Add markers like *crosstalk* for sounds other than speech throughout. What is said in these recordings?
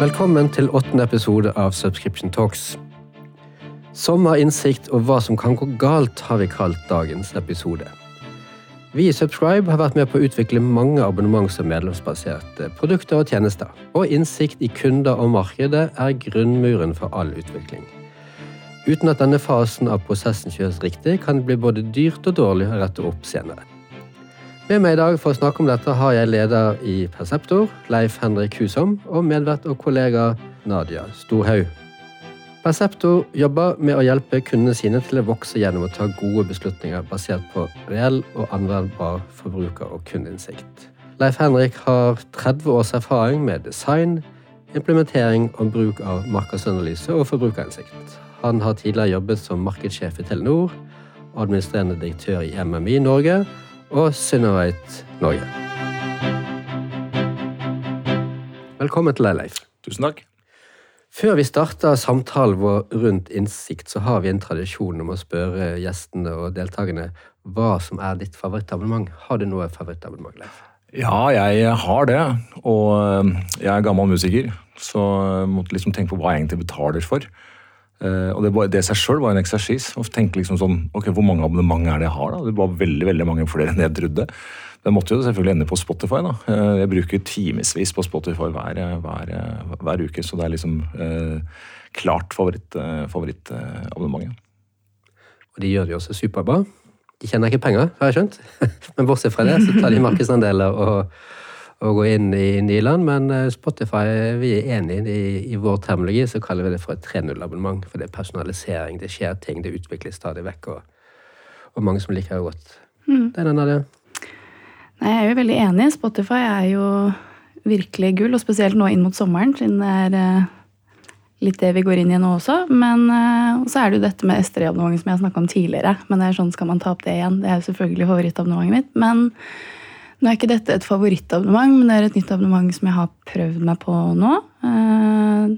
Velkommen til åttende episode av Subscription Talks. Sommer, innsikt og hva som kan gå galt, har vi kalt dagens episode. Vi i Subscribe har vært med på å utvikle mange abonnements- og medlemsbaserte produkter og tjenester. Og innsikt i kunder og markedet er grunnmuren for all utvikling. Uten at denne fasen av prosessen kjøres riktig, kan det bli både dyrt og dårlig å rette opp senere. Med meg i dag for å snakke om dette har jeg leder i Perseptor, Leif Henrik Husom, og medvert og kollega Nadia Storhaug. Perseptor jobber med å hjelpe kundene sine til å vokse gjennom å ta gode beslutninger basert på reell og anvendbar forbruker- og kundeinnsikt. Leif Henrik har 30 års erfaring med design, implementering og bruk av markedsanalyse og forbrukerinnsikt. Han har tidligere jobbet som markedssjef i Telenor, administrerende direktør i MMI Norge og Synnøveit Norge. Velkommen til deg, Leif. Tusen takk. Før vi starter samtalen vår rundt innsikt, så har vi en tradisjon om å spørre gjestene og deltakerne hva som er ditt favorittabonnement. Har du noe favorittabonnement, Leif? Ja, jeg har det. Og eh, jeg er gammel musiker, så jeg måtte liksom tenke på hva jeg egentlig betaler for. Uh, og det, var, det seg sjøl var en eksersis. Å tenke liksom sånn, ok, Hvor mange abonnement er det jeg har? da? Det var veldig veldig mange flere enn jeg trodde. Det måtte jo selvfølgelig ende på Spotify. da. Uh, jeg bruker timevis på Spotify hver, hver, hver, uke, så det er liksom uh, klart favorittabonnementet. og de gjør det jo også superbra. De tjener ikke penger, har jeg skjønt. *laughs* Men bortsett fra det, så tar de markedsandeler og å gå inn i nye land, men eh, Spotify vi er enig i, i vår termologi, så kaller vi det for et 3.0-abonnement. For det er personalisering, det skjer ting, det utvikles stadig vekk, og, og mange som liker det godt. Mm. Det er den av det. Nei, jeg er jo veldig enig. Spotify er jo virkelig gull, og spesielt nå inn mot sommeren, siden det er eh, litt det vi går inn i nå også. Men uh, så er det jo dette med S3-abonnementet som jeg har snakka om tidligere. Men det er sånn skal man ta opp det igjen. Det er jo selvfølgelig favorittabonnementet mitt. Men nå er ikke dette et favorittabonnement, men det er et nytt abonnement som jeg har prøvd meg på nå. Eh,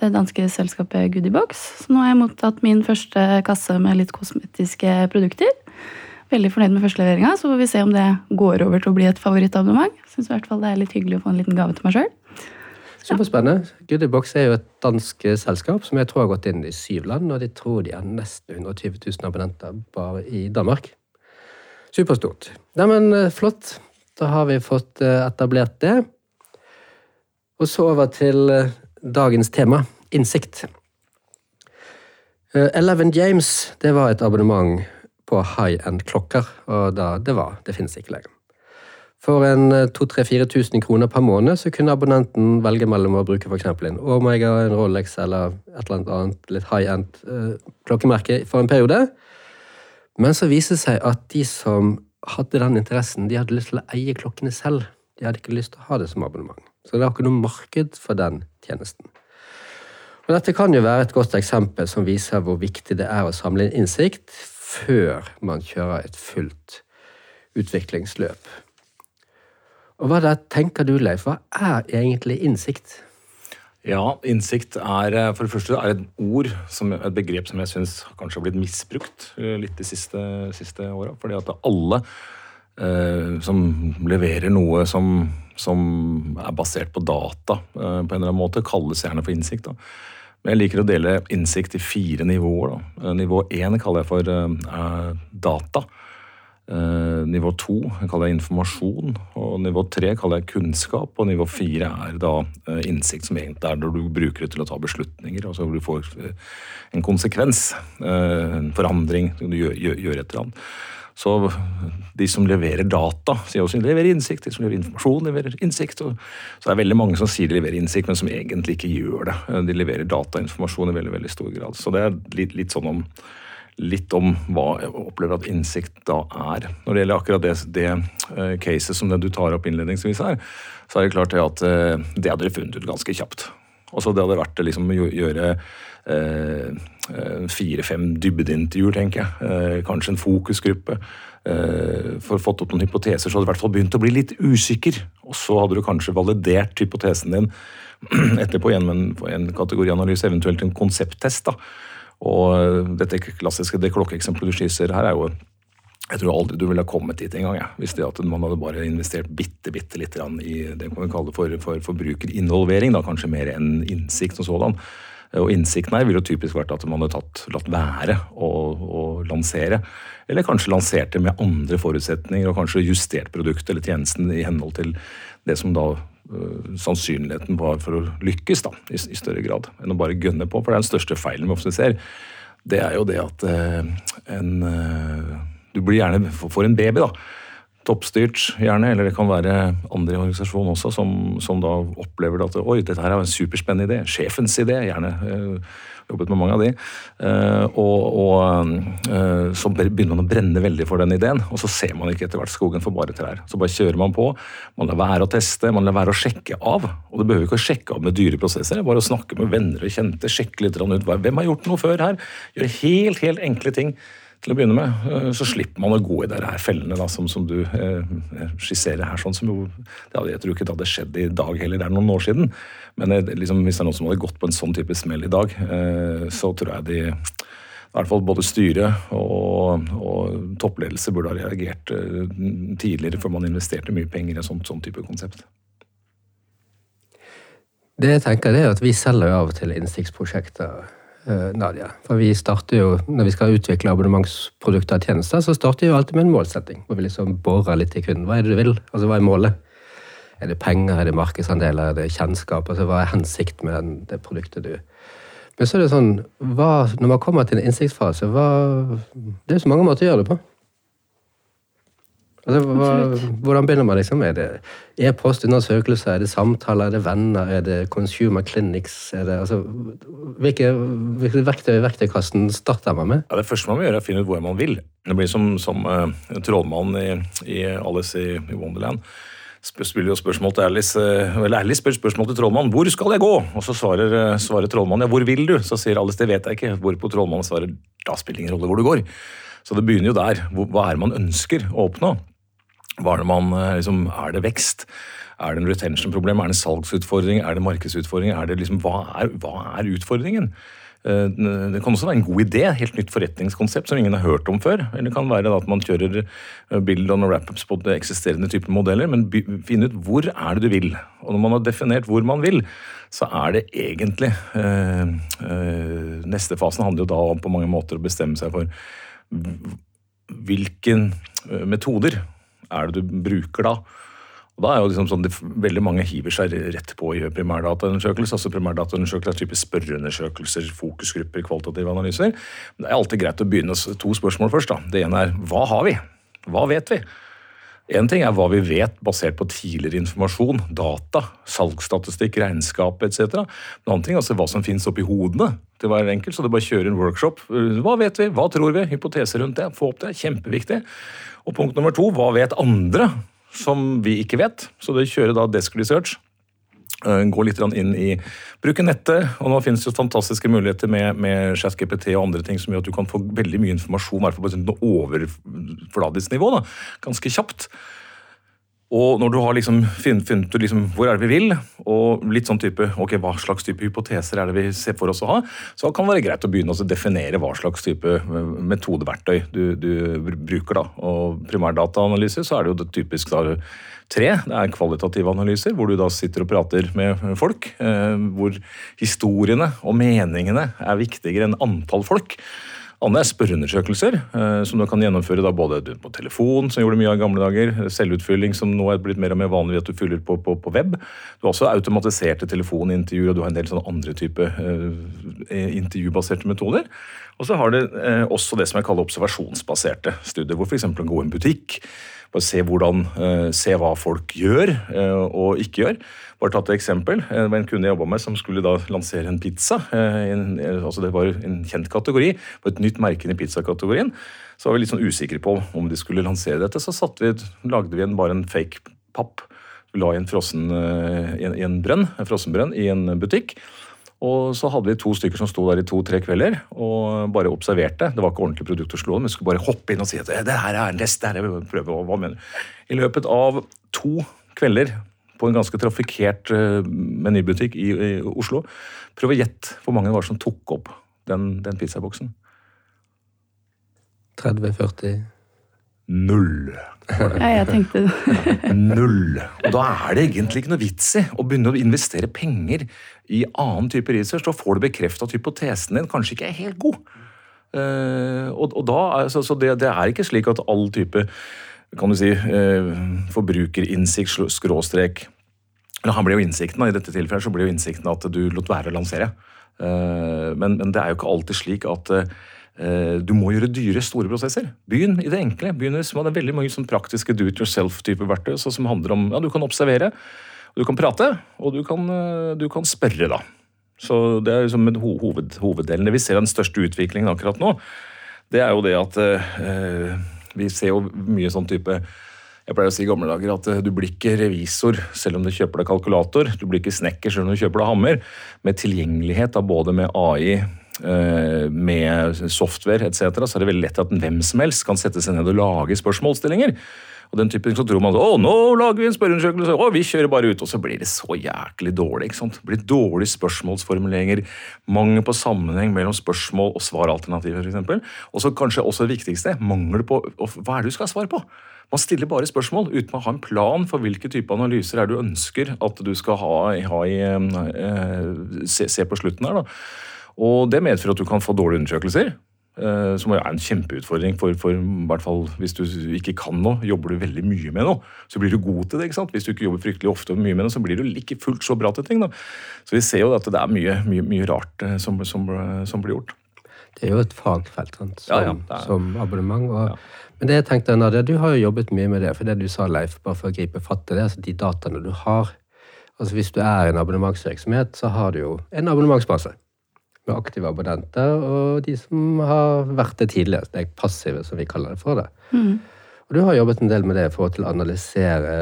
det danske selskapet Goodiebox. Så nå har jeg mottatt min første kasse med litt kosmetiske produkter. Veldig fornøyd med førsteleveringa, så får vi se om det går over til å bli et favorittabonnement. Syns i hvert fall det er litt hyggelig å få en liten gave til meg sjøl. Superspennende. Goodiebox er jo et dansk selskap som jeg tror har gått inn i syv land, og de tror de har nesten 120 000 abonnenter bare i Danmark. Superstort. Neimen, eh, flott. Da har vi fått eh, etablert det. Og så over til eh, dagens tema innsikt. Eh, Eleven James det var et abonnement på high end-klokker, og da, det var, det finnes ikke lenger. For en 2000-4000 kroner per måned så kunne abonnenten velge mellom å bruke f.eks. en Omega, en Rolex eller et eller annet litt high end klokkemerke for en periode. Men så viser det seg at de som hadde den interessen. De hadde lyst til å eie klokkene selv. De hadde ikke lyst til å ha det som abonnement. Så det var ikke noe marked for den tjenesten. Og Dette kan jo være et godt eksempel som viser hvor viktig det er å samle inn innsikt før man kjører et fullt utviklingsløp. Og Hva da tenker du, Leif? Hva er egentlig innsikt? Ja, innsikt er eh, for det første er et ord, som, et begrep som jeg syns kanskje har blitt misbrukt eh, litt de siste, siste åra. Fordi at alle eh, som leverer noe som, som, er basert på data eh, på en eller annen måte, kalles gjerne for innsikt. Da. Men jeg liker å dele innsikt i fire nivåer. Da. Eh, nivå én kaller jeg for eh, data. Eh, nivå to kaller jeg informasjon, og nivå tre kaller jeg kunnskap. Og nivå fire er da eh, innsikt, som egentlig er når du bruker det til å ta beslutninger. Altså hvor du får eh, en konsekvens, en forandring, du gjør, gjør, et eller annet. Så de som leverer data, sier også de leverer innsikt. De som leverer informasjon, leverer innsikt. så det er veldig mange som sier de leverer innsikt, men som egentlig ikke gjør det. De leverer data og informasjon i veldig, veldig stor grad. Så det er litt, litt sånn om litt om hva jeg opplever at innsikt da er. Når det gjelder akkurat det, det uh, caset som det du tar opp innledningsvis her, så er det klart det at uh, det hadde dere funnet ut ganske kjapt. Også det hadde vært å liksom, gjøre uh, fire-fem dybdeintervjuer, tenker jeg. kanskje en fokusgruppe. For fått opp noen hypoteser, så hadde du i hvert fall begynt å bli litt usikker. Og så hadde du kanskje validert hypotesen din *clears throat* etterpå gjennom en, en kategorianalyse, eventuelt en konsepttest. da og dette klassiske det klokkeeksempelet du skisser her, er jo jeg tror aldri du ville ha kommet dit engang, ja, hvis det at man hadde bare investert bitte, bitte litt i det kan vi kalle for, for forbrukerinvolvering, da kanskje mer enn innsikt og sådan. Og innsikten her ville jo typisk vært at man hadde tatt, latt være å, å, lansere. Eller kanskje lanserte med andre forutsetninger og kanskje justert produktet eller tjenesten i henhold til det som da sannsynligheten var for å lykkes da, i, i, større grad, enn å bare gønne på. For det er den største feilen vi ofte ser. Det er jo det at uh, en uh, du blir gjerne for en baby, da. Toppstyrt, gjerne, eller det kan være andre i organisasjonen også som, som da opplever at oi, dette her er en superspennende idé. Sjefens idé, gjerne. Jobbet med mange av de. Eh, og, og eh, så begynner man å brenne veldig for den ideen, og så ser man ikke etter hvert skogen for bare trær. Så bare kjører man på. Man lar være å teste, man lar være å sjekke av. Og du behøver ikke å sjekke av med dyre prosesser, bare å snakke med venner og kjente, sjekke litt ut hvem har gjort noe før her. Gjøre helt, helt enkle ting til å begynne med. Eh, så slipper man å gå i de her fellene da, som, som, du eh, skisserer her. sånn som jo, hadde, Jeg tror ikke det hadde skjedd i dag heller, det er noen år siden. Men eh, liksom, hvis det er noen som hadde gått på en sånn type smell i dag, eh, så tror jeg de i hvert fall både styret og, og toppledelse burde ha reagert eh, tidligere før man investerte mye penger i en sånn, sånn type konsept. Det jeg tenker er at Vi selger av og til innsiktsprosjekter Eh, Nadia. For vi starter jo, Når vi skal utvikle abonnementsprodukter og tjenester, så starter vi jo alltid med en målsetting. Hvor vi liksom borer litt i kunden. Hva er det du vil? Altså, Hva er målet? Er det penger, er det markedsandeler, er det kjennskap? altså Hva er hensikten med det produktet du Men så er det sånn, hva, når man kommer til en innsiktsfase, hva, det er så mange måter å gjøre det på. Altså, hva, hvordan begynner man? liksom? Er det e-postundersøkelser, er det samtaler, er det venner, er det consumer clinics? Er det, altså, hvilke, hvilke verktøy i verktøykassen starter man med? Ja, det første man må gjøre, er å finne ut hvor man vil. Det blir som, som uh, trollmannen i, i, Alice i, i Wonderland spiller jo spørsmål til Alice, eh, eller Alice spør spørsmål til trollmannen 'Hvor skal jeg gå?' Og så svarer, eh, svarer trollmannen 'Ja, hvor vil du?' Så sier Alice 'Det vet jeg ikke'. Hvorpå trollmannen svarer 'Da spiller det ingen rolle hvor du går'. Så det begynner jo der. Hva er det man ønsker å oppnå? Det man eh, liksom, Er det vekst? Er det en retention-problem? Er det en salgsutfordring? Er det markedsutfordring? Er det liksom, hva, er, hva er utfordringen? Eh, det kan også være en god idé, helt nytt forretningskonsept som ingen har hørt om før. Eller det kan være at man kjører eh, build on wrap-ups på eksisterende typer modeller, men finne ut hvor er det du vil. Og når man har definert hvor man vil, så er det egentlig øh, øh, Neste fasen handler jo da om på mange måter å bestemme seg for hvilken metoder er det du bruker da? Og da er jo liksom sånn, de, Veldig mange hiver seg rett på i primærdataundersøkelser. altså Primærdataundersøkelser er type spørreundersøkelser, fokusgrupper, kvalitative analyser. Men det er alltid greit å begynne to spørsmål først. da. Det ene er hva har vi? Hva vet vi? Én ting er hva vi vet basert på tidligere informasjon, data, salgsstatistikk, regnskap etc. En annen ting er altså hva som finnes oppi hodene til hver enkelt. Så det bare kjører en workshop. Hva vet vi? Hva tror vi? Hypoteser rundt det. Få opp det. Kjempeviktig. Og punkt nummer to, hva vet andre som vi ikke vet? Så det kjører da desk research. Eh, gå litt inn i Bruke nettet. og Nå finnes det fantastiske muligheter med, med ChatGPT og andre ting som gjør at du kan få veldig mye informasjon i hvert fall på et overfladisk nivå. Da, ganske kjapt. Og når du har liksom funnet, funnet liksom, hvor er det vi vil, og litt sånn type, ok, hva slags type hypoteser er det vi ser for oss å ha, så kan det være greit å begynne å definere hva slags type eh, metodeverktøy du, du bruker. da. Og primærdataanalyse så er det jo det typisk da, tre. Det er kvalitative analyser, hvor du da sitter og prater med folk. Eh, hvor historiene og meningene er viktigere enn antall folk. Andre er spørreundersøkelser, eh, som du kan gjennomføre både på telefon, som gjorde mye av i gamle dager, selvutfylling, som nå er blitt mer og mer vanlig at du fyller på, på, på web. Du har også automatiserte telefonintervjuer, og du har en del sånne andre type uh, intervjubaserte metoder. Og så har du også det som jeg kaller observasjonsbaserte studier, hvor f.eks. gå i en butikk, bare se, hvordan, uh, se hva folk gjør og ikke gjør. Bare tatt et eksempel. Det var en kunde jeg jobba med som skulle da lansere en pizza. Eh, altså det var en kjent kategori, på et nytt merke i pizzakategorien. Så var vi litt sånn usikre på om de skulle lansere dette. Så vi, lagde vi en, bare en fake papp. La i en, frossen, eh, i en, i en brønn, en frossenbrønn i en butikk. Og så hadde vi to stykker som sto der i to-tre kvelder og bare observerte. Det var ikke ordentlig produkt å slå men vi skulle bare hoppe inn og si at det her er lest, det her er prøve, hva mener du? I løpet av to kvelder på en ganske trafikkert uh, menybutikk i, i, Oslo. Prøv å gjette hvor mange det var som tok opp den, den pizzaboksen. 30-40 null. Ja, jeg tenkte det. *laughs* Null. Og da er det egentlig ikke noe vits i å begynne å investere penger i annen type research. Da får du bekrefta at hypotesen din kanskje ikke er helt god. Eh, og, og da, så det, det er ikke slik at all type kan du si, eh, forbrukerinnsikt skråstrek eller Han ble jo innsikten, da, I dette tilfellet så ble jo innsikten at du lot være å lansere. Eh, men, men det er jo ikke alltid slik at du må gjøre dyre, store prosesser. Begynn i det enkle. begynn i det veldig mange sånn praktiske do it yourself-type verktøy så som handler om ja, du kan observere, og du kan prate, og du kan, eh, du kan spørre. da. Så Det er liksom hoved, hoveddelen. Det vi ser den største utviklingen akkurat nå, det er jo det at eh, vi ser jo mye sånn type jeg pleier å si i gamle dager at eh, du blir ikke revisor selv om du kjøper deg kalkulator. Du blir ikke snekker selv om du kjøper deg hammer. Med tilgjengelighet av både med AI, eh, med software etc., så er det veldig lett at hvem som helst kan sette seg ned og lage spørsmålsstillinger. Og den typen så tror man å nå lager vi en spørreundersøkelse, å vi kjører bare ut. Og så blir det så jæklig dårlig. ikke sant? Det blir dårlige spørsmålsformuleringer, mangel på sammenheng mellom spørsmål og svaralternativer f.eks. Og så kanskje også det viktigste, mangel på hva er det du skal ha svar på. Man stiller bare spørsmål uten å ha en plan for hvilke type analyser er du ønsker at du skal ha, ha i, eh, se, se på slutten her. da. Og det medfører at du kan få dårlige undersøkelser. eh, Som er en kjempeutfordring for, for hvert fall hvis du ikke kan noe, jobber du veldig mye med noe, så blir du god til det. ikke sant? Hvis du ikke jobber fryktelig ofte og mye med noe, så blir du ikke fullt så bra til ting. da. Så vi ser jo at det er mye, mye, mye rart eh, som, som, som blir gjort. Det er jo et fagfelt sant? Som, Ja, ja, som abonnement. Og, Ja. Men det jeg tenkte, Nadia, du har jo jobbet mye med det. For det du sa, Leif, bare for å gripe fatt i det, altså de dataene du har altså Hvis du er i en abonnementsvirksomhet, så har du jo en abonnementsbase aktive abonnenter og de som har vært det tidligere. Er passive, som vi kaller det for det. Og du har jobbet en del med det i forhold til å analysere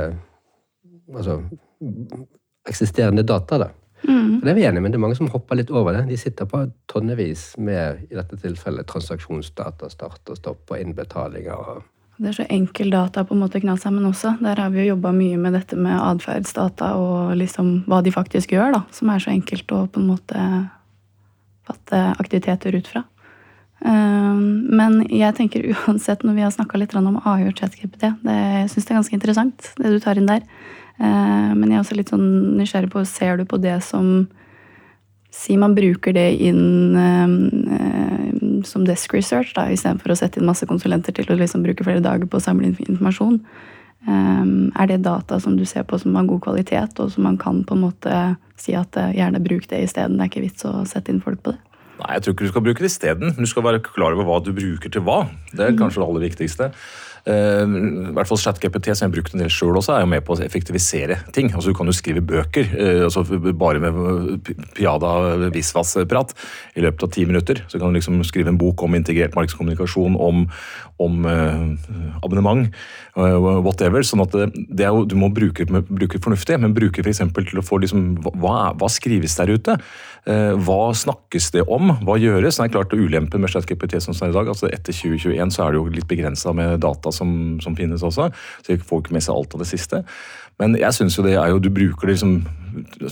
altså, eksisterende data. da. Og det er vi enige, men det er mange som hopper litt over det. De sitter på tonnevis med i dette tilfellet transaksjonsdata, start og stopp og innbetalinger. og Det er så enkel data på en måte å kna sammen også. Der har vi jo jobba mye med dette med atferdsdata og liksom hva de faktisk gjør, da. Som er så enkelt å på en måte fatte aktiviteter ut fra. Um, Men jeg tenker uansett, når vi har snakka litt om AI og ChatGPT, jeg syns det er ganske interessant, det du tar inn der. Uh, Men jeg er også litt sånn nysgjerrig på, ser du på det som Si man bruker det inn eh, eh, som desk research, da, istedenfor å sette inn masse konsulenter til å liksom bruke flere dager på å samle inn informasjon. Eh, er det data som du ser på som har god kvalitet, og som man kan på en måte si at eh, gjerne bruk det isteden? Det er ikke vits å sette inn folk på det. Nei, jeg tror ikke du skal bruke det isteden. Du skal være klar over hva du bruker til hva. Det er kanskje det aller viktigste. Eh, I hvert fall ChatGPT, som jeg har brukt en del sjøl også, er jo med på å effektivisere ting. Altså Du kan jo skrive bøker eh, altså bare med p- Piada Visvas-prat i løpet av ti minutter. Så kan du liksom skrive en bok om integrert markedskommunikasjon, om, om eh, abonnement, eh, whatever. sånn at det, er jo, Du må bruke, bruke fornuftig, men bruke f.eks. til å få liksom, hva- hva, skrives der ute? Eh, Hva snakkes det om? Hva gjøres? Det er klart Ulempen med ChatGPT som er i dag, altså etter 2021 så er det jo litt begrensa med data som, som finnes også. Så folk får ikke med seg alt av det siste. Men jeg syns jo det er jo Du bruker det liksom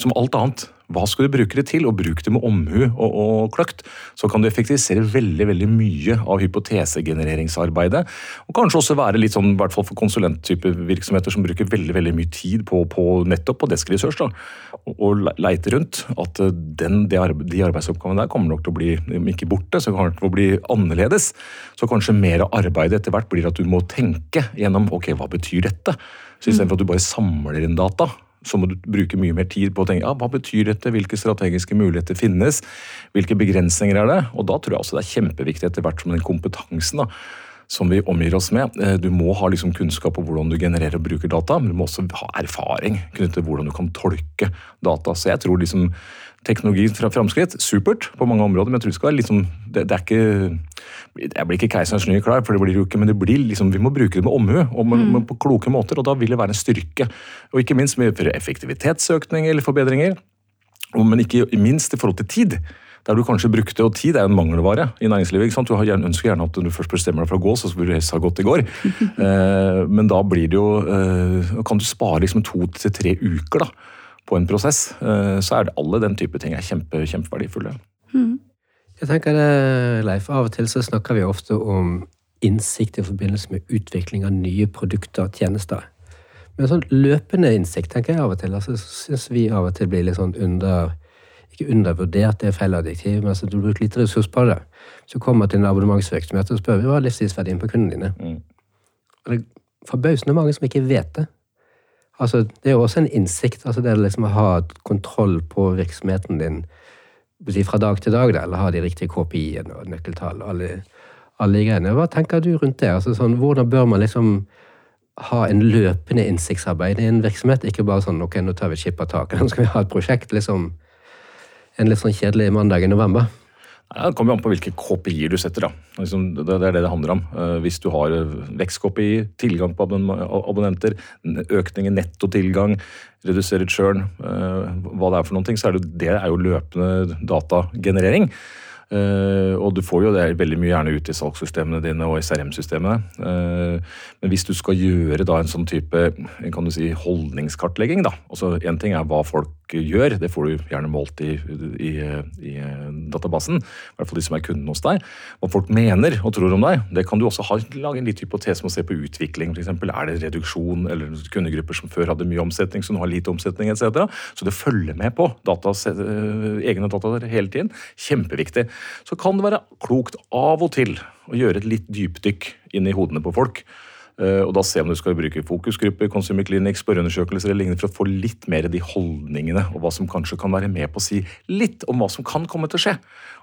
som alt annet. Hva skal du bruke det til? Og bruk det med omhu og, og kløkt. Så kan du effektivisere veldig veldig mye av hypotesegenereringsarbeidet. Og kanskje også være litt sånn, i hvert fall for konsulenttype virksomheter som bruker veldig veldig mye tid på, på nettopp på desk research, da, og, og leite rundt. At eh, den, de, arbe- de arbeidsoppgavene der kommer nok til å bli, om ikke borte, så kommer det til å bli annerledes. Så kanskje mer av arbeidet etter hvert blir at du må tenke gjennom ok, hva betyr dette? Så istedenfor at du bare samler inn data, så må du bruke mye mer tid på å tenke ja, hva betyr dette, hvilke strategiske muligheter finnes, hvilke begrensninger er det? Og da tror jeg også det er kjempeviktig etter hvert som den kompetansen da, som vi omgir oss med. Eh, Du må ha liksom kunnskap om hvordan du genererer og bruker data, men du må også ha erfaring knyttet til hvordan du kan tolke data. Så jeg tror liksom teknologi fra framskritt, supert på mange områder, men jeg tror det skal være liksom det, det er ikke Jeg blir ikke keiserens nye klær, for det blir jo ikke, men det blir liksom, vi må bruke det med omhu og med, mm. på kloke måter, og da vil det være en styrke. Og ikke minst medføre effektivitetsøkning eller forbedringer, men ikke minst i forhold til tid. Der du kanskje brukte, og tid er en mangelvare i næringslivet. ikke sant? Du har gjerne, ønsker gjerne at du først bestemmer deg for å gå, så burde du helst ha gått i går. *laughs* Eh, men da blir det jo eh, Kan du spare liksom to til tre uker da, på en prosess, eh, så er det alle den type ting er kjempe, kjempeverdifulle. Jeg tenker det, Leif, Av og til så snakker vi ofte om innsikt i forbindelse med utvikling av nye produkter og tjenester. Men sånn løpende innsikt tenker jeg av og til. altså Syns vi av og til blir litt sånn under Ikke undervurdert, det er feil adjektiv, men altså du bruker lite ressurs på det. Så kommer til en abonnementsvirksomhet og spør vi hva er livstidsverdien på kundene dine. Mm. Og det er forbausende mange som ikke vet det. Altså, det er jo også en innsikt. altså Det er liksom å ha kontroll på virksomheten din fra dag til dag, da, eller ha de riktige KPI-ene og nøkkeltall og alle, alle greiene. Hva tenker du rundt det? Altså, sånn, hvordan bør man liksom ha en løpende innsiktsarbeid i en virksomhet? Ikke bare sånn ok, nå tar vi skippertak, *laughs* nå skal vi ha et prosjekt. liksom En litt sånn kjedelig mandag i november. Det kommer an på hvilke KPI-er du setter. da. Liksom, det er det det handler om. Eh, hvis du har vekst-KPI, tilgang på abonnenter, økning i nettotilgang, redusere churn, eh, hva det er for noen ting, så er det, det er jo løpende datagenerering. Uh, og du får jo det veldig mye gjerne ut i salgssystemene dine og i CRM-systemene. Uh, men hvis du skal gjøre da en sånn type kan du si, holdningskartlegging da, altså En ting er hva folk gjør, det får du gjerne målt i, i, i databasen. I hvert fall de som er kunden hos deg. Hva folk mener og tror om deg, det kan du også ha, lage en liten hypotese med å se på utvikling. For eksempel, er det reduksjon eller kundegrupper som før hadde mye omsetning, som nå har lite omsetning etc. Så det følger med på data, egne data hele tiden. Kjempeviktig så kan det være klokt av og til å gjøre et litt dypdykk inn i hodene på folk. Eh, og da se om du skal bruke fokusgrupper, consumer clinics, spørreundersøkelser eller lignende for å få litt mer de holdningene, og hva som kanskje kan være med på å si litt om hva som kan komme til å skje.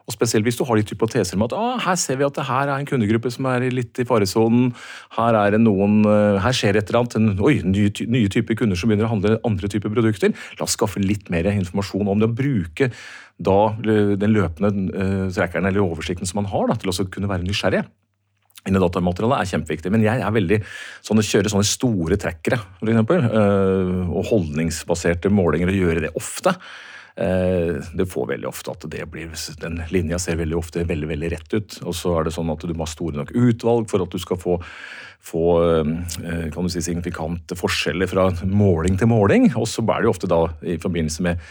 Og Spesielt hvis du har litt hypoteser om at ah, her ser vi at det her er en kundegruppe som er litt i faresonen. Her er noen, eh, her skjer et eller annet. En, oi, nye, nye typer kunder som begynner å handle andre typer produkter. La oss skaffe litt mer informasjon om det. og bruke da eh, den løpende uh, trackeren eller oversikten som man har, da, til å kunne være nysgjerrig inni datamaterialet er kjempeviktig. Men jeg er veldig sånn å kjøre sånne store trackere, f.eks., og holdningsbaserte målinger, og gjøre det ofte. Eh, det får veldig ofte at det blir, den linja ser veldig ofte veldig veldig rett ut. Og så er det sånn at du må ha store nok utvalg for at du skal få, få eh, kan du si, signifikante forskjeller fra måling til måling. Og så er det jo ofte da i forbindelse med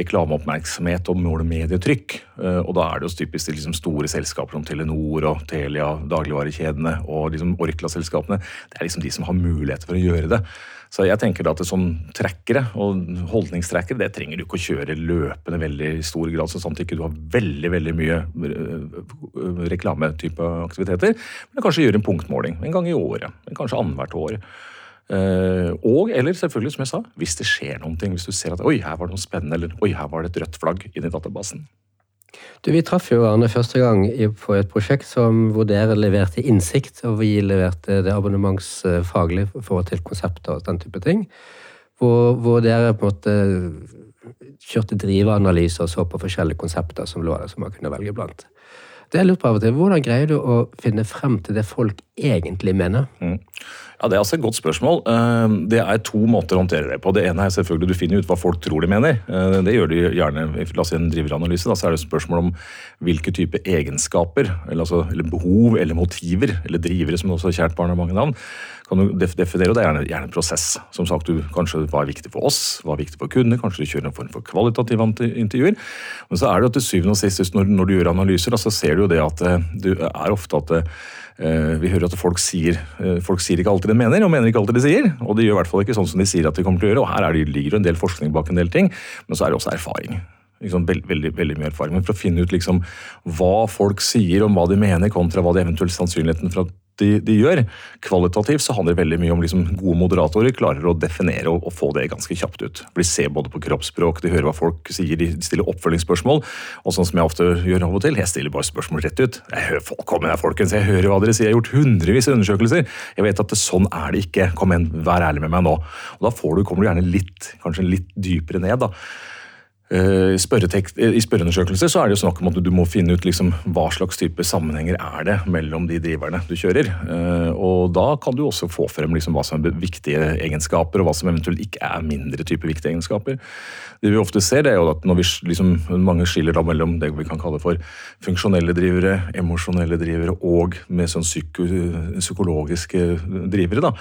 reklameoppmerksomhet og måle medietrykk. Eh, og da er det jo typisk de liksom store selskaper som Telenor og Telia, dagligvarekjedene og liksom Orkla-selskapene. Det er liksom de som har muligheter for å gjøre det. Så jeg tenker da at sånn trackere og holdningstrackere det trenger du ikke å kjøre løpende veldig i stor grad, så sånn at ikke du har veldig veldig mye øh, reklametype aktiviteter. Men kanskje gjøre en punktmåling en gang i året, kanskje annethvert år. Uh, og eller selvfølgelig, som jeg sa, hvis det skjer noen ting. Hvis du ser at oi, her var det noe spennende, eller oi, her var det et rødt flagg inni databasen. Du, Vi traff jo Arne første gang på et prosjekt som, hvor dere leverte innsikt, og vi leverte det abonnementsfaglige forhold til konsepter og den type ting. Hvor, hvor dere på en måte kjørte driveanalyser og så på forskjellige konsepter som lå der, som man kunne velge blant. Det jeg lurer på av og til, Hvordan greier du å finne frem til det folk egentlig mener? Mm. Ja, Det er altså et godt spørsmål. Eh, det er to måter å håndtere det på. Det ene er selvfølgelig Du finner ut hva folk tror de mener. Eh, det gjør de gjerne. La oss si en driveranalyse. Da, så er det et spørsmål om hvilke type egenskaper, eller, altså, eller behov eller motiver, eller drivere, som også er kjært barn har mange navn, kan du definere. og Det er gjerne, gjerne en prosess. Som sagt, du, Kanskje hva er viktig for oss, hva er viktig for kunder, kanskje du kjører en form for kvalitative intervjuer. Men så er det jo til syvende og sist, når, når du gjør analyser, da, så ser du jo det at du det er ofte at Eh, vi hører at folk sier, eh, folk sier ikke alltid de mener, og mener ikke alltid de sier. Og de gjør i hvert fall ikke sånn som de sier at de kommer til å gjøre. Og her det, ligger det en del forskning bak en del ting, men så er det også erfaring. Liksom, veldig, veldig, veldig, mye erfaring. Men for å finne ut liksom, hva folk sier om hva de mener, kontra hva de eventuelt sannsynligheten for at de, de, gjør. Kvalitativt så handler det veldig mye om liksom gode moderatorer klarer å definere og, og, få det ganske kjapt ut. For De ser både på kroppsspråk, de hører hva folk sier, de stiller oppfølgingsspørsmål. Og sånn som jeg ofte gjør av og til, jeg stiller bare spørsmål rett ut. Jeg hører folk, kom igjen, folkens, jeg hører hva dere sier, jeg har gjort hundrevis av undersøkelser. Jeg vet at det, sånn er det ikke. Kom igjen, vær ærlig med meg nå. Og Da du, kommer du gjerne litt, kanskje litt dypere ned. da. Eh, I spørreundersøkelser så er det jo snakk om at du må finne ut liksom hva slags type sammenhenger er det mellom de driverne du kjører. Eh, og Da kan du også få frem liksom hva som er viktige egenskaper, og hva som eventuelt ikke er mindre type viktige egenskaper. Det vi ofte ser, det er jo at når vi liksom, mange skiller da mellom det vi kan kalle for funksjonelle drivere, emosjonelle drivere og med sånn psyko, psykologiske drivere. da,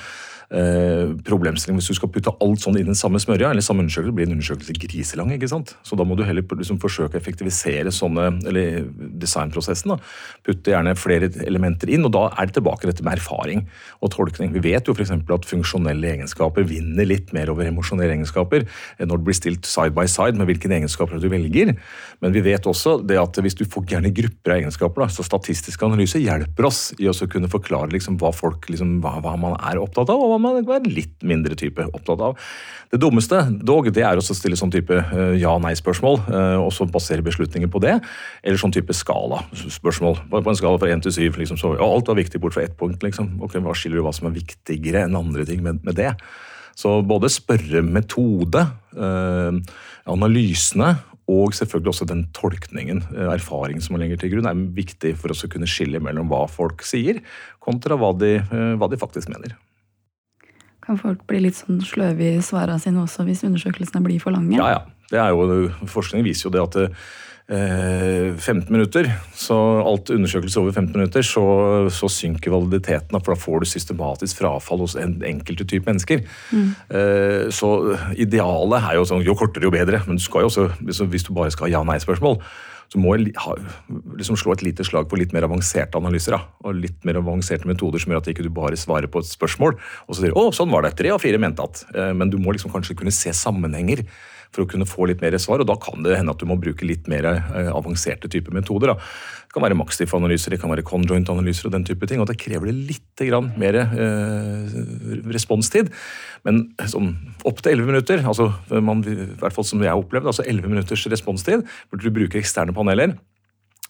eh, problemstilling hvis du skal putte alt sånn i den samme smørja, eller samme undersøkelse, blir en undersøkelse griselang. ikke sant? Så da må du heller liksom forsøke å effektivisere sånne, eller designprosessen. da. Putte gjerne flere elementer inn, og da er det tilbake dette med erfaring og tolkning. Vi vet jo f.eks. at funksjonelle egenskaper vinner litt mer over emosjonelle egenskaper når det blir stilt side by side med hvilke egenskaper du velger. Men vi vet også det at hvis du får gjerne grupper av egenskaper, da, så statistisk analyse hjelper oss i å kunne forklare liksom hva folk liksom, hva, hva man er opptatt av, og hva man er litt mindre type opptatt av. Det dummeste dog, det er å stille sånn type uh, ja-nei-spørsmål, uh, og så basere beslutninger på det. Eller sånn type skala-spørsmål. På en skala fra én til syv. Liksom, ja, alt var viktig bort fra ett punkt. Liksom. Ok, hva skiller du hva som er viktigere enn andre ting med, med det? Så både spørremetode, analysene og selvfølgelig også den tolkningen, erfaringen som man legger til grunn, er viktig for oss å kunne skille mellom hva folk sier, kontra hva de, hva de faktisk mener. Kan folk bli litt sånn sløve i svarene sine også hvis undersøkelsene blir for lange? Ja, ja. Det er jo, forskning viser jo det at eh, 15 minutter, så alt undersøkelse over 15 minutter, så, så, synker validiteten. For da får du systematisk frafall hos en enkelte type mennesker. Mm. Eh, så idealet er jo sånn jo kortere, jo bedre. Men du skal jo også, hvis, du bare skal ha ja-nei-spørsmål, så må jeg liksom slå et lite slag på litt mer avanserte analyser. Da, og litt mer avanserte metoder som gjør at ikke du bare svarer på et spørsmål og så sier å, sånn var det. Tre av fire mente at. Eh, men du må liksom kanskje kunne se sammenhenger for å kunne få litt mer svar. og Da kan det hende at du må bruke litt mer eh, avanserte typer metoder. Da. Det kan være Maxdiff-analyser, det kan være conjoint-analyser og den type ting. og Da krever det litt mer eh, responstid. Men sånn opptil 11 minutter, altså man, i hvert fall som jeg har opplevd, altså 11 minutters responstid, burde du bruke eksterne paneler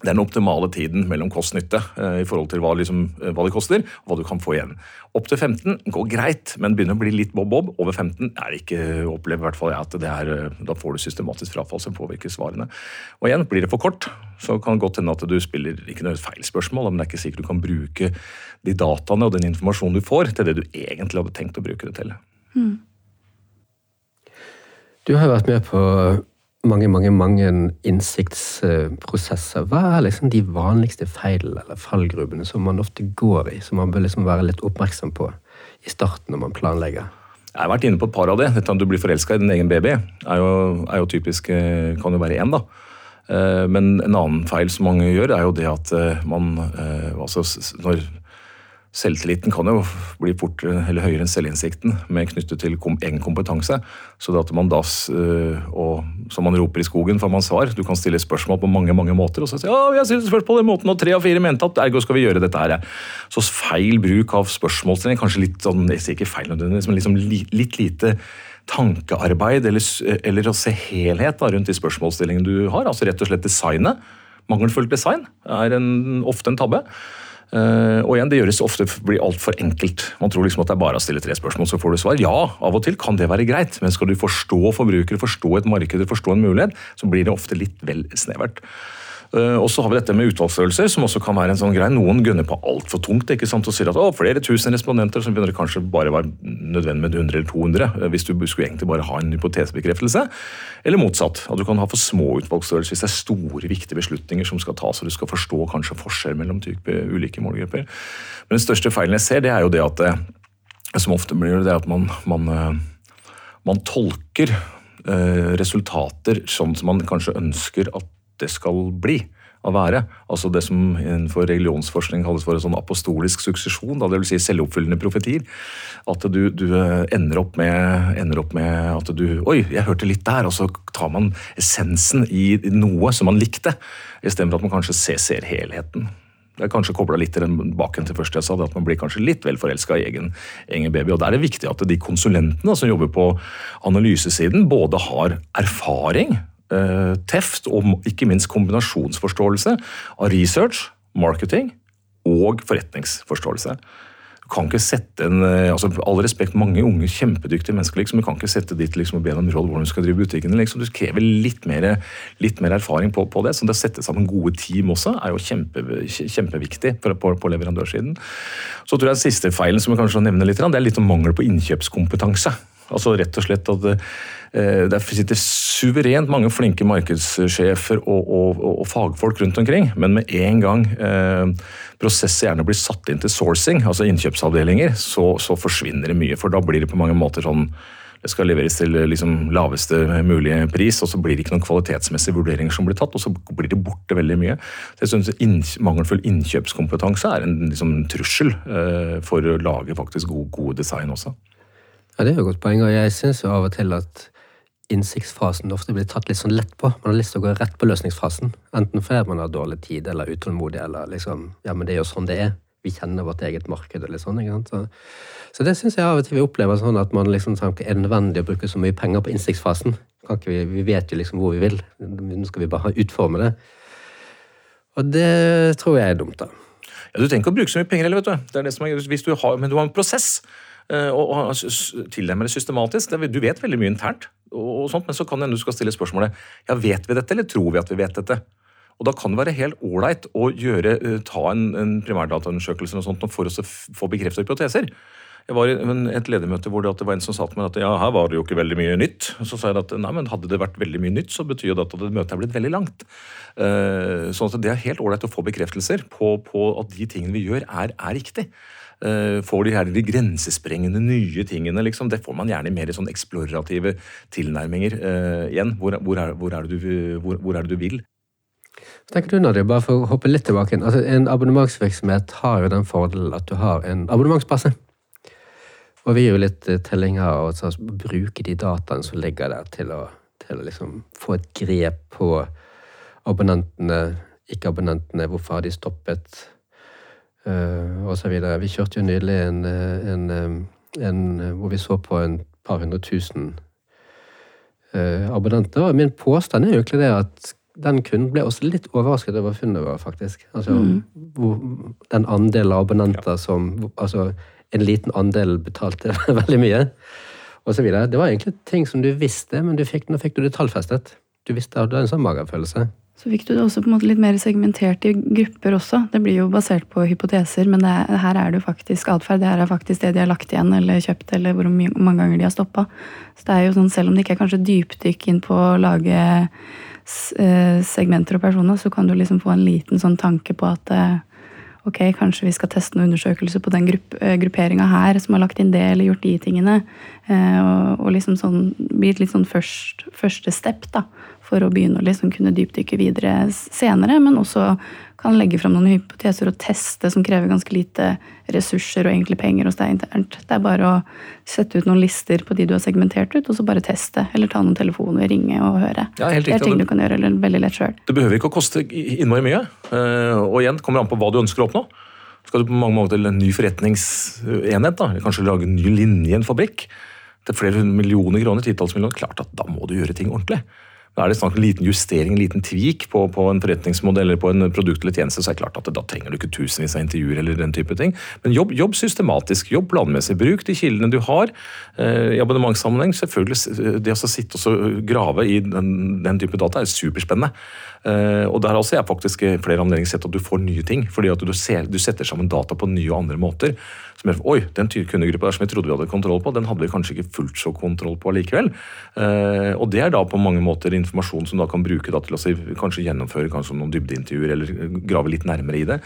det er den optimale tiden mellom kost-nytte eh, i forhold til hva, liksom, eh, hva, det koster, og hva du kan få igjen. Opp til 15 går greit, men begynner å bli litt bob-bob. Over 15 er det ikke opplever i hvert fall jeg at det er, eh, da får du systematisk frafall som påvirker svarene. Og igjen, blir det for kort, så kan det godt hende at du spiller ikke noe feil spørsmål, men det er ikke sikkert du kan bruke de dataene og den informasjonen du får, til det du egentlig hadde tenkt å bruke det til. Mm. Du har vært med på mange, mange mange innsiktsprosesser. Hva er liksom de vanligste feilene eller fallgrubene som man ofte går i, som man bør liksom være litt oppmerksom på i starten når man planlegger? Jeg har vært inne på et par av det. Dette at du blir forelska i din egen baby, er jo, er jo typisk eh, Kan jo være én, da. Eh, men en annen feil som mange gjør, er jo det at eh, man altså Når Selvtilliten kan jo bli fortere eller høyere enn selvinnsikten, med knyttet til egen kompetanse. Så det at man da, øh, og som man roper i skogen, får man svar. Du kan stille spørsmål på mange mange måter, og så sier ja, jeg stilte spørsmål den måten, og tre av fire mente at ergo skal vi gjøre dette her. Så feil bruk av spørsmålstilling, kanskje litt sånn, jeg sier ikke feil nødvendigvis, men liksom litt lite tankearbeid, eller, eller å se helhet da, rundt de spørsmålsstillingene du har. Altså rett og slett designet. Mangelfullt design er en, ofte en tabbe. Uh, og igjen, Det gjøres ofte blir altfor enkelt. Man tror liksom at det er bare å stille tre spørsmål, så får du svar. Ja, av og til kan det være greit, men skal du forstå forbrukere, forstå et marked, forstå en mulighet, så blir det ofte litt vel snevert. Eh, og så har vi dette med utvalgsstørrelser, som også kan være en sånn greie. Noen gunner på altfor tungt ikke sant, og sier at å, flere tusen respondenter, så begynner det kanskje bare være nødvendig med 100 eller 200, eh, hvis du skulle egentlig bare ha en hypotesebekreftelse. Eller motsatt. At du kan ha for små utvalgsstørrelser hvis det er store, viktige beslutninger som skal tas, og du skal forstå kanskje forskjell mellom type, ulike målgrupper. Men den største feilen jeg ser, det er jo det at det, som ofte blir det, at man, man, eh, man tolker resultater sånn som man kanskje ønsker at det skal bli å være. Altså Det som innenfor religionsforskning kalles for en sånn apostolisk suksesjon. Da, det vil si selvoppfyllende profetier. At du, du ender, opp med, ender, opp med, at du Oi, jeg hørte litt der. Og så tar man essensen i noe som man likte, istedenfor at man kanskje ser, ser helheten. Det er kanskje kobla litt tilbake til først jeg sa, at man blir kanskje litt vel forelska i egen, egen, baby. og Da er det viktig at de konsulentene som jobber på analysesiden, både har erfaring Eh, teft og ikke minst kombinasjonsforståelse av research, marketing og forretningsforståelse. Kan ikke sette en, eh, altså All respekt, mange unge, kjempedyktige mennesker liksom, du kan ikke sette dit liksom, og be dem råd hvordan du skal drive butikken. Liksom. Du krever litt mer, litt mer erfaring på, på, det. Så det å sette sammen gode team også er jo kjempe, kjempeviktig på, på, på, leverandørsiden. Så tror jeg siste feilen som jeg kanskje nevner litt, det er litt om mangel på innkjøpskompetanse. Altså rett og slett at eh, det sitter suverent mange flinke markedssjefer og, og, og, fagfolk rundt omkring, men med en gang eh, prosesser gjerne blir satt inn til sourcing, altså innkjøpsavdelinger, så, så forsvinner det mye. For da blir det på mange måter sånn det skal leveres til liksom, laveste mulige pris, og så blir det ikke noen kvalitetsmessige vurderinger som blir tatt, og så blir det borte veldig mye. Så jeg synes inn, Mangelfull innkjøpskompetanse er en liksom, trussel eh, for å lage faktisk gode, gode design også. Ja, Det er jo et godt poeng, og jeg syns av og til at innsiktsfasen ofte blir tatt litt sånn lett på. Man har lyst til å gå rett på løsningsfasen. Enten fordi man har dårlig tid eller utålmodig, eller liksom Ja, men det er jo sånn det er. Vi kjenner vårt eget marked eller sånn. ikke sant? Så så det syns jeg av og til vi opplever sånn at man liksom tenker er det nødvendig å bruke så mye penger på innsiktsfasen. Vi, vi, vet jo liksom hvor vi vil. Nå skal vi bare utforme det. Og det tror jeg er dumt, da. Ja, Du trenger ikke å bruke så mye penger heller, vet du. Det er det som er, hvis du har, men du har en prosess eh, og, og tilnærmer det systematisk. Du vet veldig mye internt, og, sånt, men så kan du skal stille spørsmålet ja, vet vi dette, eller tror vi at vi vet dette? Og Da kan det være helt ålreit å gjøre, eh, ta en, en primærdataundersøkelse for å få bekreftet hypoteser. Jeg var i et ledermøte hvor det, var en som sa til meg at ja, her var det jo ikke veldig mye nytt. Så sa jeg at nei, men hadde det vært veldig mye nytt, så betyr det at møtet er blitt veldig langt. Uh, sånn at det er helt ålreit å få bekreftelser på, på, at de tingene vi gjør, er, er riktig. Uh, får de her de grensesprengende nye tingene, liksom. Det får man gjerne i mer sånn eksplorative tilnærminger. Uh, igjen, hvor, hvor, er, hvor, er du, hvor, er det du vil? tenker du, Nadia, bare for å hoppe litt tilbake altså, En abonnementsvirksomhet har jo den fordelen at du har en abonnementsbase. Og vi er jo litt eh, tilhengere av å bruke de dataene som ligger der, til å, til å liksom få et grep på abonnentene, ikke-abonnentene, hvorfor har de stoppet, uh, osv. Vi kjørte jo nylig en, eh, en, en, hvor vi så på en par hundre tusen uh, abonnenter. Og min påstand er jo egentlig det at den kunden ble også litt overrasket over funnet vårt, faktisk. Altså, mm. hvor, den andelen av abonnenter som altså, en liten andel betalte *laughs* veldig mye. Og så videre. Det var egentlig ting som du visste, men fikk, nå fikk du det tallfestet. Du visste at du hadde en sånn magefølelse. Så fikk du det også på en måte litt mer segmentert i grupper også. Det blir jo basert på hypoteser, men det, her er det jo faktisk atferd. Det her er faktisk det de har lagt igjen eller kjøpt, eller hvor mange ganger de har stoppa. Så det er jo sånn, selv om det ikke er kanskje dypdykk inn på å lage eh, segmenter og personer, så kan du liksom få en liten sånn tanke på at eh, ok, kanskje vi skal teste noen undersøkelser på den grupp, eh, grupperinga her som har lagt inn det eller gjort de tingene. Eh, og, og liksom sånn, bli et litt sånn først, første step da, for å begynne å liksom kunne dypdykke videre senere. Men også kan legge fram noen hypoteser og teste som krever ganske lite ressurser og egentlig penger hos deg internt. Det er bare å sette ut noen lister på de du har segmentert ut, og så bare teste. Eller ta noen telefoner, ringe og høre. Ja, det er ting du kan gjøre veldig lett sjøl. Det behøver ikke å koste innmari mye. Eh, og igjen, kommer an på hva du ønsker å oppnå. Skal du på mange måter til en ny forretningsenhet, da, eller kanskje lage en ny linje i en fabrikk til flere millioner kroner, titalls millioner, klart at da må du gjøre ting ordentlig. Da er det snakk om en liten justering, en liten tvik på, på, en forretningsmodell eller på en produkt eller tjeneste, så er det klart at da trenger du ikke tusenvis av intervjuer eller den type ting. Men jobb, jobb systematisk, jobb planmessig. Bruk de kildene du har. Eh, I abonnementssammenheng, selvfølgelig. Det å sitte og grave i den, den type data er superspennende. Eh, og der også jeg faktisk flere anledninger sett at du får nye ting. fordi at du, ser, du setter sammen data på nye og andre måter. Som gjør Oi, den kundegruppa der som vi trodde vi hadde kontroll på, den hadde vi kanskje ikke fullt så kontroll på likevel. Eh, og det er da på mange måter informasjon som du kan bruke til å kanskje gjennomføre kanskje noen dybdeintervjuer eller grave litt nærmere i det.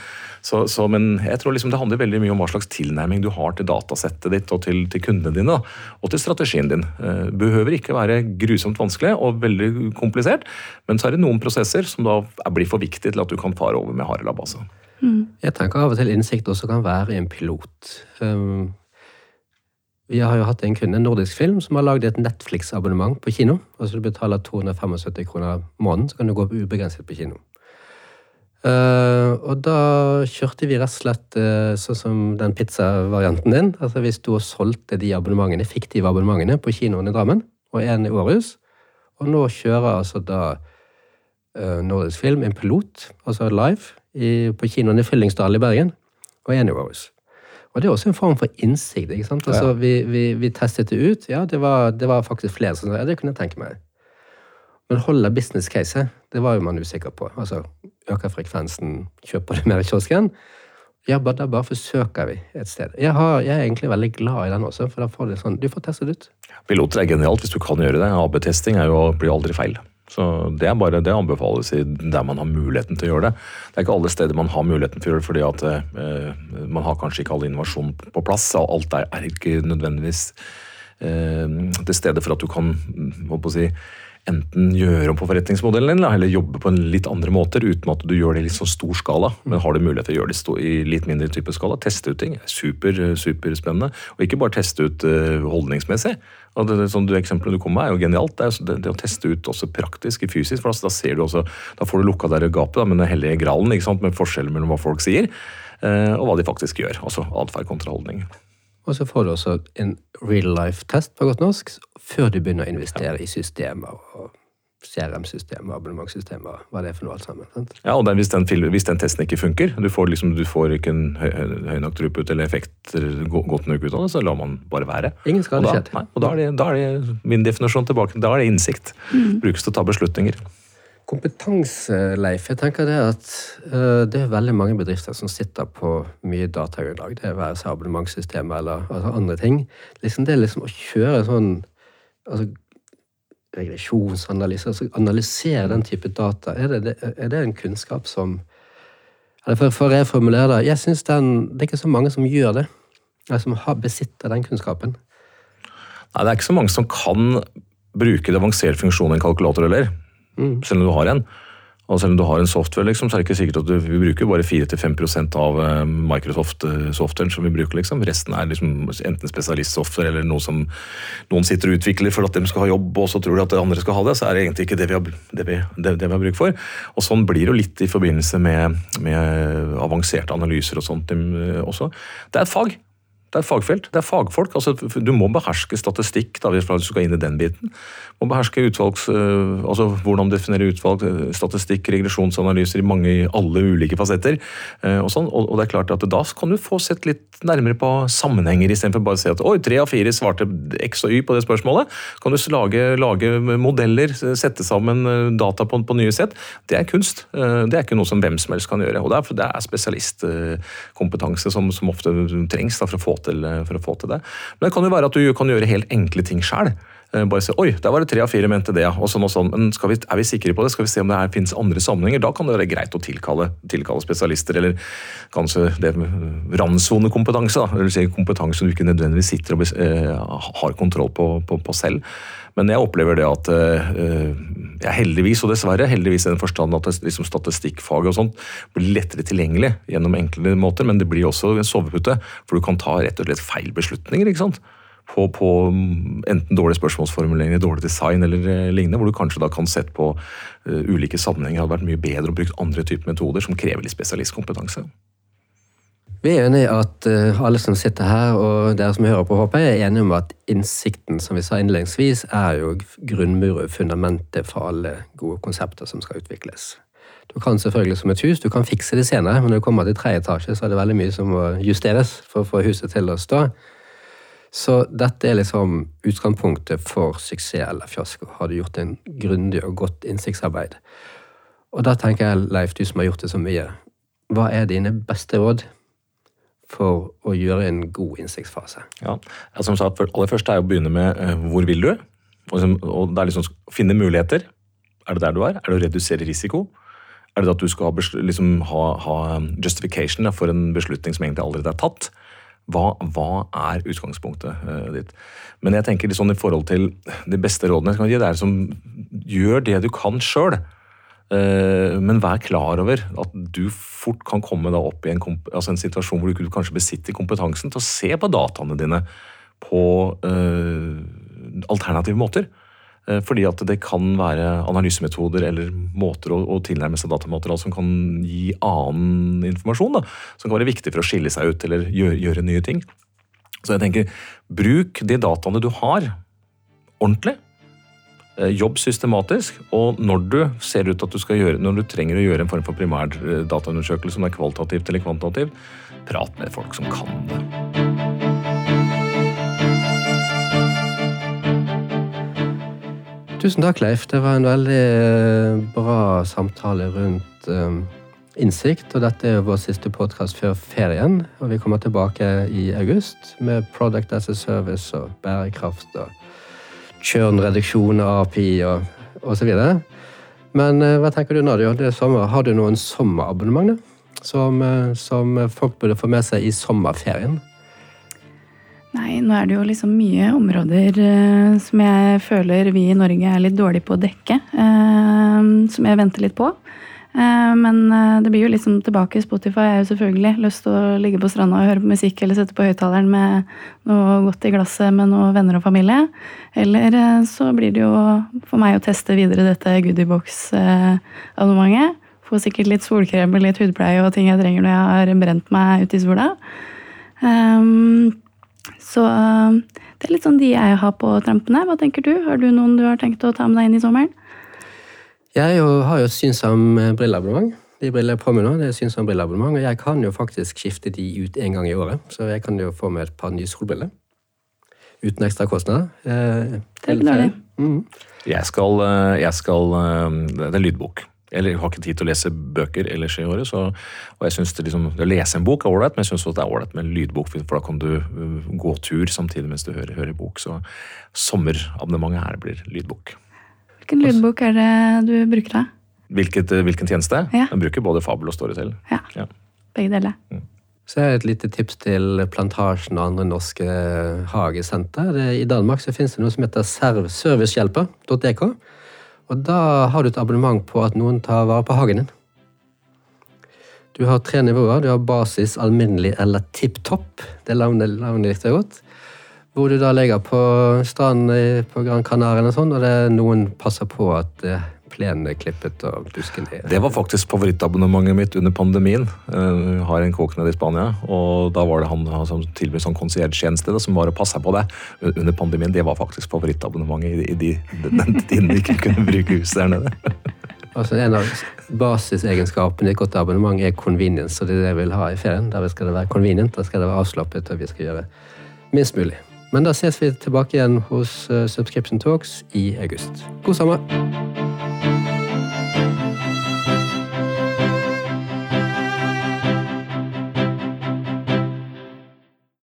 Så, så, men jeg tror liksom det handler veldig mye om hva slags tilnærming du har til datasettet ditt og til, til kundene dine. Da, og til strategien din. Eh, behøver ikke være grusomt vanskelig og veldig komplisert, men så er det noen prosesser som da blir for viktige til at du kan fare over med harelabb. Altså. Mm. Jeg tenker av og til innsikt også kan være en pilot. Um, vi har jo hatt en kunde, en nordisk film, som har lagd et Netflix-abonnement på kino. Altså Du betaler 275 kroner måneden, så kan du gå ubegrenset på kino. Uh, og da kjørte vi rett og slett uh, sånn som den pizzavarianten din. Altså Vi sto og solgte de abonnementene, fiktive abonnementene på kinoen i Drammen og en i Århus. Og nå kjører altså da uh, Nordisk Film en pilot, altså live, i, på kinoen i Fyllingsdal i Bergen, og Anyrose. Og det er også en form for innsikt. ikke sant? Altså, ja. vi, vi, vi, testet det ut. Ja, det var, det var faktisk flere som sa ja, det kunne jeg tenke meg. Men holder business case, det var jo man usikker på. Altså, Øker frekvensen, kjøper du mer i kiosken? Ja, da bare forsøker vi et sted. Jeg, har, jeg, er egentlig veldig glad i den også, for da får du sånn, du får testet ut. Piloter er genialt hvis du kan gjøre det. AB-testing blir aldri feil. Så Det er bare, det anbefales i der man har muligheten til å gjøre det. Det er ikke alle steder man har muligheten til å gjøre det, fordi at eh, man har kanskje ikke all innovasjon på plass. og Alt er, er ikke nødvendigvis eh, til stede for at du kan si, enten gjøre om på forretningsmodellen din, eller jobbe på en litt andre måter uten at du gjør det i litt sånn stor skala. Men har du mulighet til å gjøre det i litt mindre type skala, teste ut ting. Super, superspennende. Og ikke bare teste ut uh, holdningsmessig. Og det, sånn, det Eksempelet du kom med, er jo genialt. Det, er, det, det å teste ut også praktisk i fysisk. for Da ser du også, da får du lukka der gapet da, med den hellige gralen, ikke sant? med forskjellen mellom hva folk sier, eh, og hva de faktisk gjør. Altså atferd kontra holdning. Og så får du også en real life-test på godt norsk før du begynner å investere i systemer. og CRM-systemer, abonnementssystemet, hva det er for noe alt sammen. Sant? Ja, og den, hvis, den, hvis, den, testen ikke funker, du får, liksom, du får ikke en høy, høy nok throughput eller effekter godt nok ut av det, så lar man bare være. Ingen skade skjedd. Og da er, det, da er det min definisjon tilbake. Da er det innsikt. Mm. Brukes til å ta beslutninger. Kompetanse, Leif. Jeg tenker det at uh, det er veldig mange bedrifter som sitter på mye datagrunnlag. Det er være seg abonnementssystemet eller altså andre ting. Liksom det er liksom å kjøre sånn altså, regresjonsanalyse, altså analysere den type data. Er det, er det en kunnskap som eller For, for å reformulere det, jeg synes den, det er ikke så mange som gjør det. Som har, besitter den kunnskapen. Nei, Det er ikke så mange som kan bruke det avanserte funksjonen i en kalkulator heller. Mm. Selv om du har en. Og selv om du har en software, liksom, så er det ikke sikkert at du, vi bruker bare 4-5 av eh, Microsoft-softwaren som vi bruker. liksom. Resten er liksom enten spesialistsoftware eller noe som noen sitter og utvikler for at de skal ha jobb, og så tror de at de andre skal ha det. Så er det egentlig ikke det vi har, det vi, det, det vi har bruk for. Og sånn blir det jo litt i forbindelse med, med avanserte analyser og sånt eh, også. Det er et fag. Det er fagfelt. Det er fagfolk. Altså, du må beherske statistikk da, hvis du skal inn i den biten. Du må beherske utvalgs, øh, altså Hvordan definere utvalg, øh, statistikk, regresjonsanalyser i mange, alle ulike fasetter. Øh, og, sånn. og, det er klart at Da kan du få sett litt nærmere på sammenhenger, istedenfor bare å si at oi, tre av fire svarte X og Y på det spørsmålet. Kan du lage, lage modeller, sette sammen data på, på, nye sett. Det er kunst. Det er ikke noe som hvem som helst kan gjøre. og Det er, er spesialistkompetanse som, som ofte trengs da, for å få til, eh, for å få til det. Men det kan jo være at du kan gjøre helt enkle ting sjøl. Eh, bare se, oi, der var det tre av fire mente det, og sånn og sånn. Men vi, er vi sikre på det? Skal vi se om det her finnes andre sammenhenger? Da kan det være greit å tilkalle, tilkalle spesialister, eller kanskje det randsonekompetanse. Si kompetanse du ikke nødvendigvis sitter og eh, har kontroll på, på, på, selv. Men jeg opplever det at eh, ja, heldigvis, og dessverre, heldigvis i den forstand at liksom, statistikkfaget og sånt blir lettere tilgjengelig gjennom enkle måter, men det blir også en sovepute, for du kan ta rett og slett feil beslutninger. ikke sant? på, på, enten dårlige spørsmålsformuleringer, dårlig design eller uh, lignende, hvor du kanskje da kan sett på uh, ulike sammenhenger hadde vært mye bedre å bruke andre typer metoder som krever litt spesialistkompetanse. Vi er enige at uh, alle som sitter her, og dere som hører på, håper jeg, er enige om at innsikten som vi sa innledningsvis, er jo grunnmuret, fundamentet for alle gode konsepter som skal utvikles. Du kan selvfølgelig som et hus, du kan fikse det senere, men når du kommer til tredje etasje, så er det veldig mye som må justeres for å få huset til å stå. Så dette er liksom utgangspunktet for suksess eller fiasko. Har du gjort en grundig og godt innsiktsarbeid? Og da tenker jeg, Leif, du som har gjort det så mye, hva er dine beste råd for å gjøre en god innsiktsfase? Ja, som sagt, Aller først er å begynne med uh, hvor vil du? Og, og det er liksom finne muligheter. Er det der du er? Er det å redusere risiko? Er det at du skal liksom ha, ha justification for en beslutning som egentlig allerede er tatt? Hva, hva, er utgangspunktet uh, ditt? Men jeg tenker litt sånn i forhold til de beste rådene jeg kan gi, det er som gjør det du kan sjøl. Eh, men vær klar over at du fort kan komme opp i en, altså en, situasjon hvor du kanskje besitter kompetansen til å se på dataene dine på uh, alternative måter. Uh, fordi at det kan være analysemetoder eller måter å, å tilnærme seg datamateriale som kan gi annen informasjon. Da, som kan være viktig for å skille seg ut eller gjøre, gjøre nye ting. Så jeg tenker, bruk de dataene du har, ordentlig. Eh, jobb systematisk, og når du ser ut at du skal gjøre, når du trenger å gjøre en form for primærdataundersøkelse eh, som er kvalitativt eller kvantitativt, prat med folk som kan det. Tusen takk, Leif. Det var en veldig eh, bra samtale rundt um, Innsikt, og dette er vår siste podkast før ferien. Og vi kommer tilbake i august med Product as a Service og bærekraft og churn-reduksjon av API og osv. Men eh, hva tenker du, Nadia? Det er sommer. Har du noen sommerabonnement som, eh, som folk burde få med seg i sommerferien? Nei, nå er det jo liksom mye områder uh, som jeg føler vi i Norge er litt dårlige på å dekke. Uh, som jeg venter litt på. Uh, men det blir jo liksom tilbake. Spotify er jo selvfølgelig lyst til å ligge på stranda og høre på musikk eller sette på høyttaleren med noe godt i glasset med noen venner og familie. Eller så blir det jo for meg å teste videre dette Goodiebox-abonnementet. Få sikkert litt solkrem og litt hudpleie og ting jeg trenger når jeg har brent meg ute i sola. Um, så eh, det er litt sånn de jeg har på trampene. Hva tenker du? Har du noen du har tenkt å ta med deg inn i sommeren? Jeg har jo synsom brilleabonnement. De briller på meg nå, det er synsom brilleabonnement, og jeg kan jo faktisk skifte de ut en gang i året. Så jeg kan jo få med et par nye solbriller. Uten ekstra kostnader. Eh, det er det. Mm. Jeg skal, eh, jeg skal Det er en lydbok Jeg har ikke tid til å lese bøker ellers i året. Så, og jeg synes det, liksom, det Å lese en bok er ålreit, men jeg syns det er ålreit med en lydbok, for da kan du gå tur samtidig mens du hører, hører bok. Så sommerabonnementet her blir lydbok. Hvilken lydbok er det du bruker da? Hvilket, uh, hvilken tjeneste? Ja. Jeg bruker både Fabel og Storytel. Ja, ja. begge deler. Mm. Så har et lite tips til Plantasjen og andre norske hagesenter. I Danmark så finnes det noe som heter servicehjelper.dk. Og da har du et abonnement på at noen tar vare på hagen din. Du har tre nivåer. Du har basis, alminnelig eller tipp topp. Det navnet likte jeg godt. Hvor du da ligger på stranden på Gran Canaria og sånn, og det noen passer på at eh, plenen er klippet og busken er Det var faktisk favorittabonnementet mitt under pandemien. Jeg har en kåk nede i Spania, og da var det han som tilbød sånn konsiertjeneste som var å passe på deg under pandemien. Det var faktisk favorittabonnementet i de, den tiden vi ikke kunne bruke huset der nede. *laughs* Altså En av basisegenskapene i et godt abonnement er convenience. og det er det jeg vil ha i ferien. Der skal det være convenient, da skal det være avslappet, og vi skal gjøre minst mulig. Men da ses vi tilbake igjen hos eh, Subscription Talks i august. God sommer!